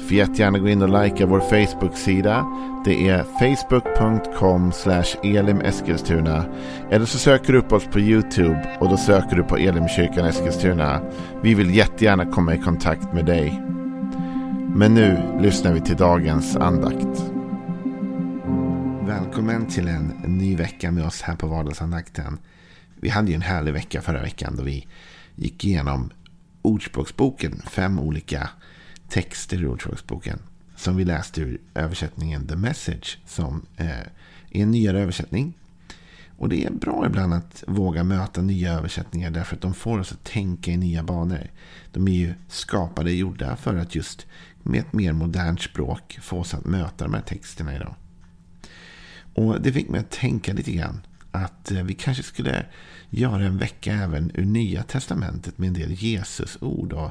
Får jättegärna gå in och likea vår Facebook-sida. Det är facebook.com elimeskilstuna. Eller så söker du upp oss på YouTube och då söker du på Elimkyrkan Eskilstuna. Vi vill jättegärna komma i kontakt med dig. Men nu lyssnar vi till dagens andakt. Välkommen till en ny vecka med oss här på vardagsandakten. Vi hade ju en härlig vecka förra veckan då vi gick igenom Ordspråksboken. Fem olika texter i Ordspråksboken. Som vi läste ur översättningen The Message. Som eh, är en nyare översättning. Och det är bra ibland att våga möta nya översättningar. Därför att de får oss att tänka i nya banor. De är ju skapade, och gjorda för att just med ett mer modernt språk få oss att möta de här texterna idag. Och det fick mig att tänka lite grann. Att eh, vi kanske skulle göra en vecka även ur Nya Testamentet med en del Jesus-ord. Och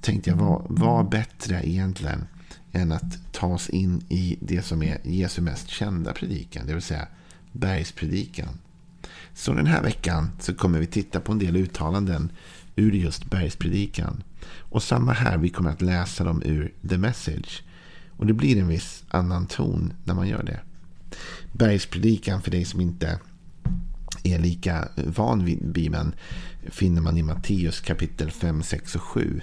tänkte jag, vad, vad bättre egentligen än att ta oss in i det som är Jesu mest kända predikan, det vill säga bergspredikan. Så den här veckan så kommer vi titta på en del uttalanden ur just bergspredikan. Och samma här, vi kommer att läsa dem ur The Message. Och det blir en viss annan ton när man gör det. Bergspredikan, för dig som inte är lika van vid Bibeln, finner man i Matteus kapitel 5, 6 och 7.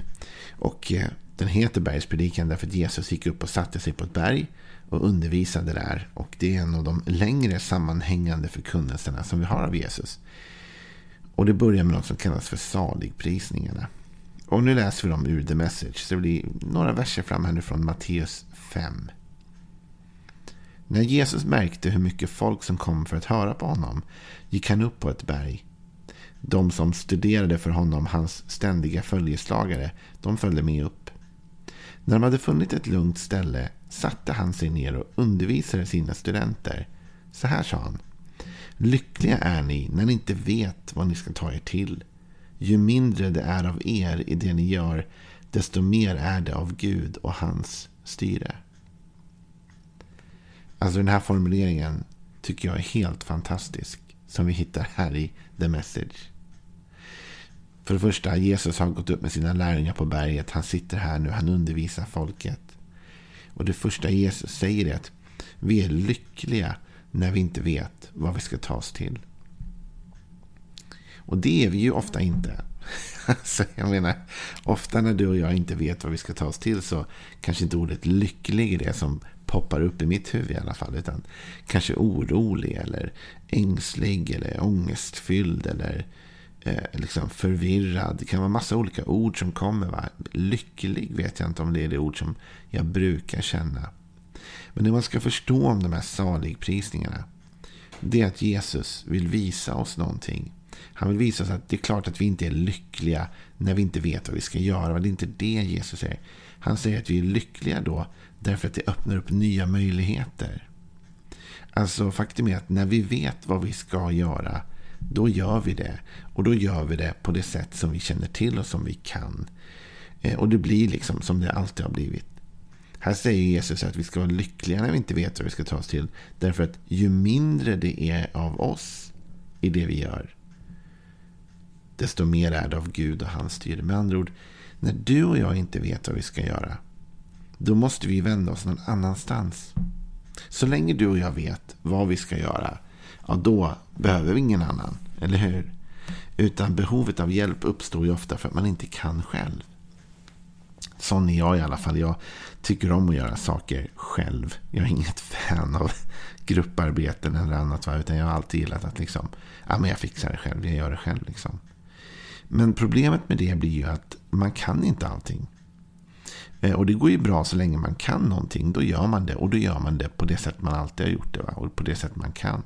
Och eh, den heter bergspredikan därför att Jesus gick upp och satte sig på ett berg och undervisade där. Och det är en av de längre sammanhängande förkunnelserna som vi har av Jesus. Och det börjar med något som kallas för saligprisningarna. Och nu läser vi dem ur The Message. Så det blir några verser fram här nu från Matteus 5. När Jesus märkte hur mycket folk som kom för att höra på honom gick han upp på ett berg. De som studerade för honom, hans ständiga följeslagare, de följde med upp. När de hade funnit ett lugnt ställe satte han sig ner och undervisade sina studenter. Så här sa han. Lyckliga är ni när ni inte vet vad ni ska ta er till. Ju mindre det är av er i det ni gör, desto mer är det av Gud och hans styre. Alltså den här formuleringen tycker jag är helt fantastisk. Som vi hittar här i The Message. För det första, Jesus har gått upp med sina lärjungar på berget. Han sitter här nu, han undervisar folket. Och det första Jesus säger är att vi är lyckliga när vi inte vet vad vi ska ta oss till. Och det är vi ju ofta inte. Alltså, jag menar, ofta när du och jag inte vet vad vi ska ta oss till så kanske inte ordet lycklig är det som poppar upp i mitt huvud i alla fall. Utan kanske orolig eller ängslig eller ångestfylld eller eh, liksom förvirrad. Det kan vara massa olika ord som kommer. Va? Lycklig vet jag inte om det är det ord som jag brukar känna. Men det man ska förstå om de här saligprisningarna. Det är att Jesus vill visa oss någonting. Han vill visa oss att det är klart att vi inte är lyckliga när vi inte vet vad vi ska göra. Det är inte det Jesus säger. Han säger att vi är lyckliga då därför att det öppnar upp nya möjligheter. Alltså faktum är att när vi vet vad vi ska göra då gör vi det. Och då gör vi det på det sätt som vi känner till och som vi kan. Eh, och det blir liksom som det alltid har blivit. Här säger Jesus att vi ska vara lyckliga när vi inte vet vad vi ska ta oss till. Därför att ju mindre det är av oss i det vi gör, desto mer är det av Gud och hans styre. Med andra ord, när du och jag inte vet vad vi ska göra, då måste vi vända oss någon annanstans. Så länge du och jag vet vad vi ska göra, ja då behöver vi ingen annan. Eller hur? Utan behovet av hjälp uppstår ju ofta för att man inte kan själv. Sån är jag i alla fall. Jag tycker om att göra saker själv. Jag är inget fan av grupparbeten eller annat. Utan jag har alltid gillat att liksom, ja, men jag fixar det själv. Jag gör det själv. Liksom. Men problemet med det blir ju att man kan inte allting. Eh, och det går ju bra så länge man kan någonting. Då gör man det. Och då gör man det på det sätt man alltid har gjort det. Va? Och på det sätt man kan.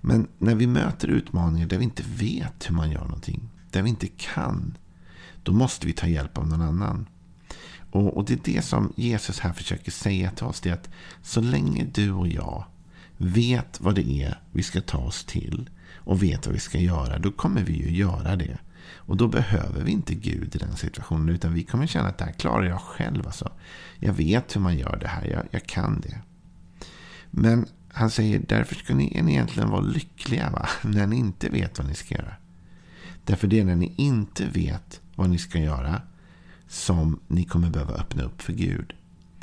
Men när vi möter utmaningar där vi inte vet hur man gör någonting. Där vi inte kan. Då måste vi ta hjälp av någon annan. Och, och det är det som Jesus här försöker säga till oss. Det är att så länge du och jag vet vad det är vi ska ta oss till. Och vet vad vi ska göra. Då kommer vi ju göra det. Och då behöver vi inte Gud i den situationen. Utan vi kommer känna att det här klarar jag själv. Alltså. Jag vet hur man gör det här. Jag, jag kan det. Men han säger, därför ska ni egentligen vara lyckliga va? när ni inte vet vad ni ska göra. Därför det är när ni inte vet vad ni ska göra som ni kommer behöva öppna upp för Gud.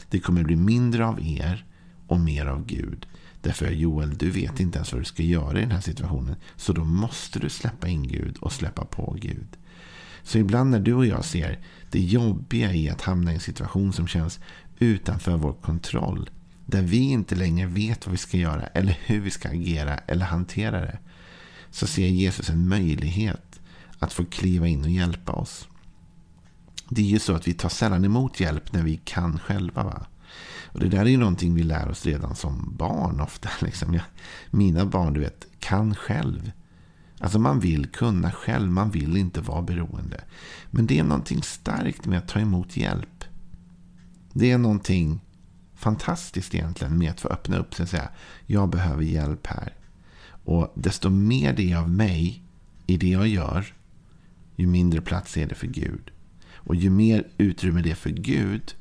Det kommer bli mindre av er och mer av Gud. Därför Joel, du vet inte ens vad du ska göra i den här situationen. Så då måste du släppa in Gud och släppa på Gud. Så ibland när du och jag ser det jobbiga i att hamna i en situation som känns utanför vår kontroll. Där vi inte längre vet vad vi ska göra eller hur vi ska agera eller hantera det. Så ser Jesus en möjlighet att få kliva in och hjälpa oss. Det är ju så att vi tar sällan emot hjälp när vi kan själva. Va? Och det där är ju någonting vi lär oss redan som barn ofta. Liksom. Jag, mina barn, du vet, kan själv. Alltså man vill kunna själv, man vill inte vara beroende. Men det är någonting starkt med att ta emot hjälp. Det är någonting fantastiskt egentligen med att få öppna upp sig och säga jag behöver hjälp här. Och desto mer det är av mig i det jag gör, ju mindre plats är det för Gud. Och ju mer utrymme det är för Gud,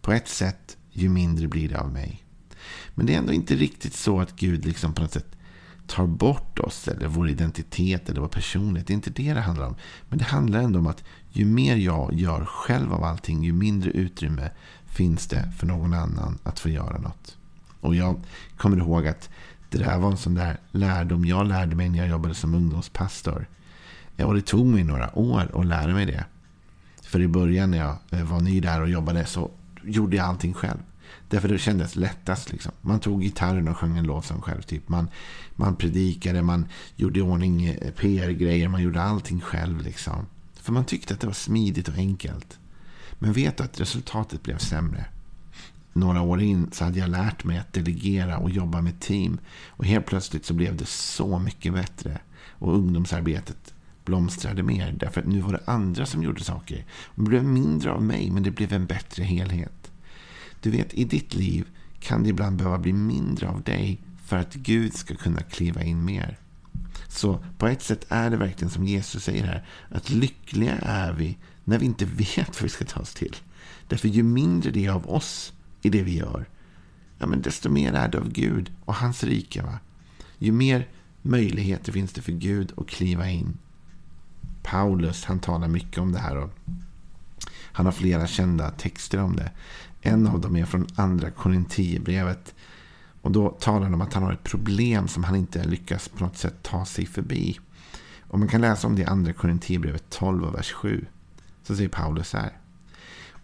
på ett sätt, ju mindre blir det av mig. Men det är ändå inte riktigt så att Gud liksom på något sätt tar bort oss eller vår identitet eller vår personlighet. Det är inte det det handlar om. Men det handlar ändå om att ju mer jag gör själv av allting, ju mindre utrymme finns det för någon annan att få göra något. Och jag kommer ihåg att det där var en sån där lärdom jag lärde mig när jag jobbade som ungdomspastor. Eh, och det tog mig några år att lära mig det. För i början när jag eh, var ny där och jobbade så gjorde jag allting själv. Därför det kändes lättast. Liksom. Man tog gitarren och sjöng en lovsång själv. Typ. Man, man predikade, man gjorde i ordning eh, PR-grejer, man gjorde allting själv. Liksom. För man tyckte att det var smidigt och enkelt. Men vet du att resultatet blev sämre. Några år in så hade jag lärt mig att delegera och jobba med team. Och helt plötsligt så blev det så mycket bättre. Och ungdomsarbetet blomstrade mer. Därför att nu var det andra som gjorde saker. Det blev mindre av mig, men det blev en bättre helhet. Du vet, i ditt liv kan det ibland behöva bli mindre av dig för att Gud ska kunna kliva in mer. Så på ett sätt är det verkligen som Jesus säger här. Att lyckliga är vi när vi inte vet vad vi ska ta oss till. Därför ju mindre det är av oss i det vi gör, ja, men desto mer är det av Gud och hans rike. Va? Ju mer möjligheter finns det för Gud att kliva in. Paulus han talar mycket om det här. Och han har flera kända texter om det. En av dem är från andra Korinthierbrevet. Och då talar han om att han har ett problem som han inte lyckas på något sätt ta sig förbi. Och man kan läsa om det i andra Korinthierbrevet 12 och vers 7. Så säger Paulus så här.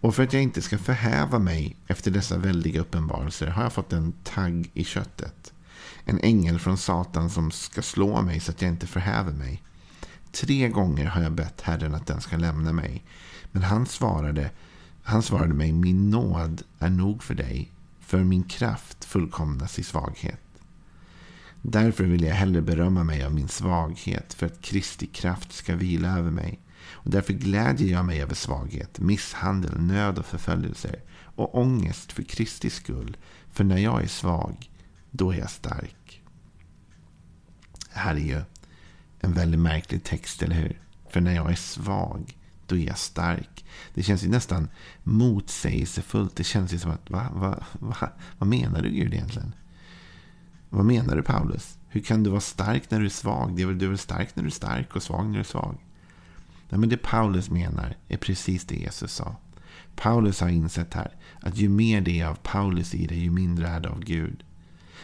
Och för att jag inte ska förhäva mig efter dessa väldiga uppenbarelser har jag fått en tagg i köttet. En ängel från Satan som ska slå mig så att jag inte förhäver mig. Tre gånger har jag bett Herren att den ska lämna mig. Men han svarade, han svarade mig, min nåd är nog för dig, för min kraft fullkomnas i svaghet. Därför vill jag hellre berömma mig av min svaghet, för att Kristi kraft ska vila över mig. Och därför glädjer jag mig över svaghet, misshandel, nöd och förföljelser och ångest för Kristi skull. För när jag är svag, då är jag stark. Det här är ju en väldigt märklig text, eller hur? För när jag är svag, då är jag stark. Det känns ju nästan motsägelsefullt. Det känns ju som att, va, va, va, vad menar du Gud egentligen? Vad menar du Paulus? Hur kan du vara stark när du är svag? Det är väl, du är väl stark när du är stark och svag när du är svag? Nej, men det Paulus menar är precis det Jesus sa. Paulus har insett här att ju mer det är av Paulus i dig, ju mindre är det av Gud.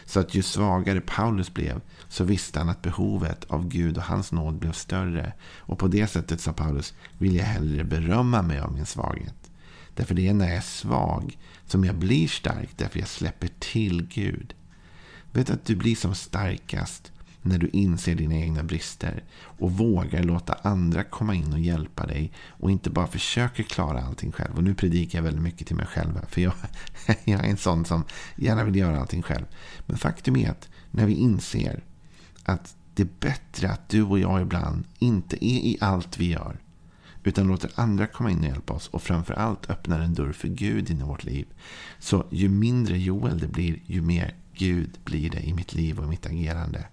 Så att ju svagare Paulus blev så visste han att behovet av Gud och hans nåd blev större. Och på det sättet sa Paulus vill jag hellre berömma mig av min svaghet. Därför det är när jag är svag som jag blir stark därför jag släpper till Gud. Vet att du blir som starkast när du inser dina egna brister och vågar låta andra komma in och hjälpa dig och inte bara försöker klara allting själv. Och nu predikar jag väldigt mycket till mig själv för jag, jag är en sån som gärna vill göra allting själv. Men faktum är att när vi inser att det är bättre att du och jag ibland inte är i allt vi gör utan låter andra komma in och hjälpa oss och framförallt öppnar en dörr för Gud in i vårt liv. Så ju mindre Joel det blir, ju mer Gud blir det i mitt liv och i mitt agerande.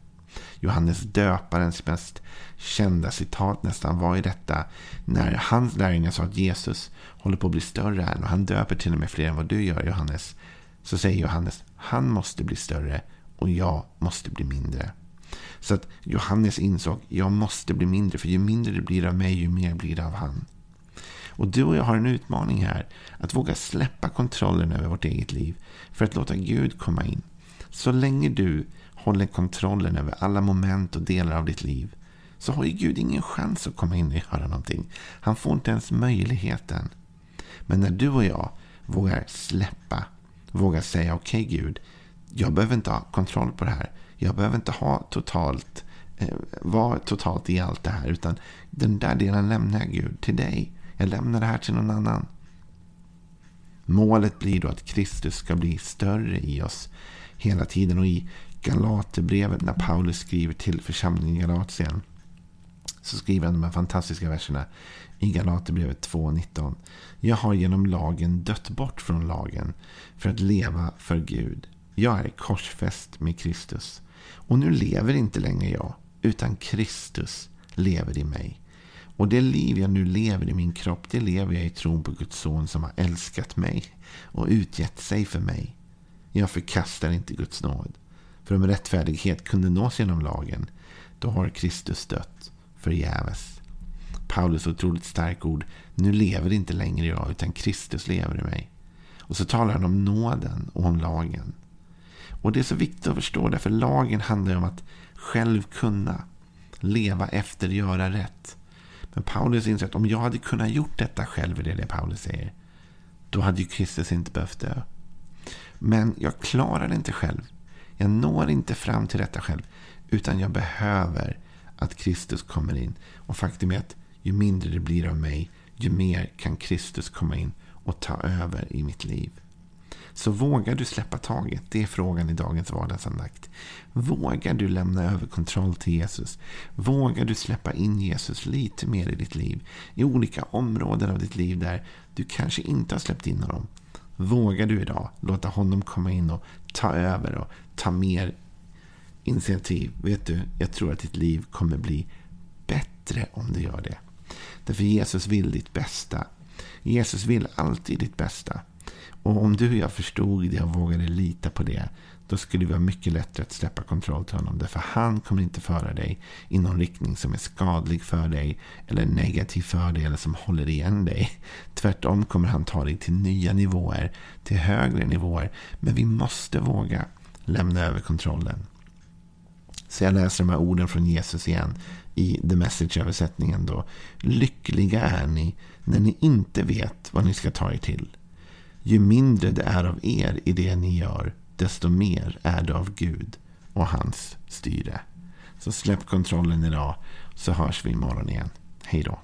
Johannes döparens mest kända citat nästan var i detta. När hans lärjungar sa att Jesus håller på att bli större än och han döper till och med fler än vad du gör Johannes. Så säger Johannes, han måste bli större och jag måste bli mindre. Så att Johannes insåg, jag måste bli mindre. För ju mindre det blir av mig, ju mer blir det av han. Och du och jag har en utmaning här. Att våga släppa kontrollen över vårt eget liv. För att låta Gud komma in. Så länge du håller kontrollen över alla moment och delar av ditt liv. Så har ju Gud ingen chans att komma in och göra någonting. Han får inte ens möjligheten. Men när du och jag vågar släppa. Vågar säga okej okay, Gud. Jag behöver inte ha kontroll på det här. Jag behöver inte ha totalt, eh, vara totalt i allt det här. Utan den där delen lämnar jag Gud till dig. Jag lämnar det här till någon annan. Målet blir då att Kristus ska bli större i oss hela tiden. Och i Galaterbrevet när Paulus skriver till församlingen i Galatien. Så skriver han de här fantastiska verserna i Galaterbrevet 2.19. Jag har genom lagen dött bort från lagen för att leva för Gud. Jag är korsfäst med Kristus. Och nu lever inte längre jag, utan Kristus lever i mig. Och det liv jag nu lever i min kropp, det lever jag i tron på Guds son som har älskat mig och utgett sig för mig. Jag förkastar inte Guds nåd. För om rättfärdighet kunde nås genom lagen, då har Kristus dött förgäves. Paulus otroligt stark ord. Nu lever inte längre jag, utan Kristus lever i mig. Och så talar han om nåden och om lagen. Och det är så viktigt att förstå det, för lagen handlar om att själv kunna leva efter, göra rätt. Men Paulus inser att om jag hade kunnat gjort detta själv, är det det Paulus säger, då hade ju Kristus inte behövt dö. Men jag klarar det inte själv. Jag når inte fram till detta själv. Utan jag behöver att Kristus kommer in. Och faktum är att ju mindre det blir av mig, ju mer kan Kristus komma in och ta över i mitt liv. Så vågar du släppa taget? Det är frågan i dagens vardagsandakt. Vågar du lämna över kontroll till Jesus? Vågar du släppa in Jesus lite mer i ditt liv? I olika områden av ditt liv där du kanske inte har släppt in honom. Vågar du idag låta honom komma in och ta över och ta mer initiativ? Vet du, jag tror att ditt liv kommer bli bättre om du gör det. Därför Jesus vill ditt bästa. Jesus vill alltid ditt bästa. Och om du och jag förstod det och vågade lita på det, då skulle det vara mycket lättare att släppa kontroll till honom. Därför han kommer inte föra dig i någon riktning som är skadlig för dig, eller negativ för dig, eller som håller igen dig. Tvärtom kommer han ta dig till nya nivåer, till högre nivåer. Men vi måste våga lämna över kontrollen. Så jag läser de här orden från Jesus igen i The Message-översättningen. då. Lyckliga är ni när ni inte vet vad ni ska ta er till. Ju mindre det är av er i det ni gör, desto mer är det av Gud och hans styre. Så släpp kontrollen idag, så hörs vi imorgon igen. Hej då.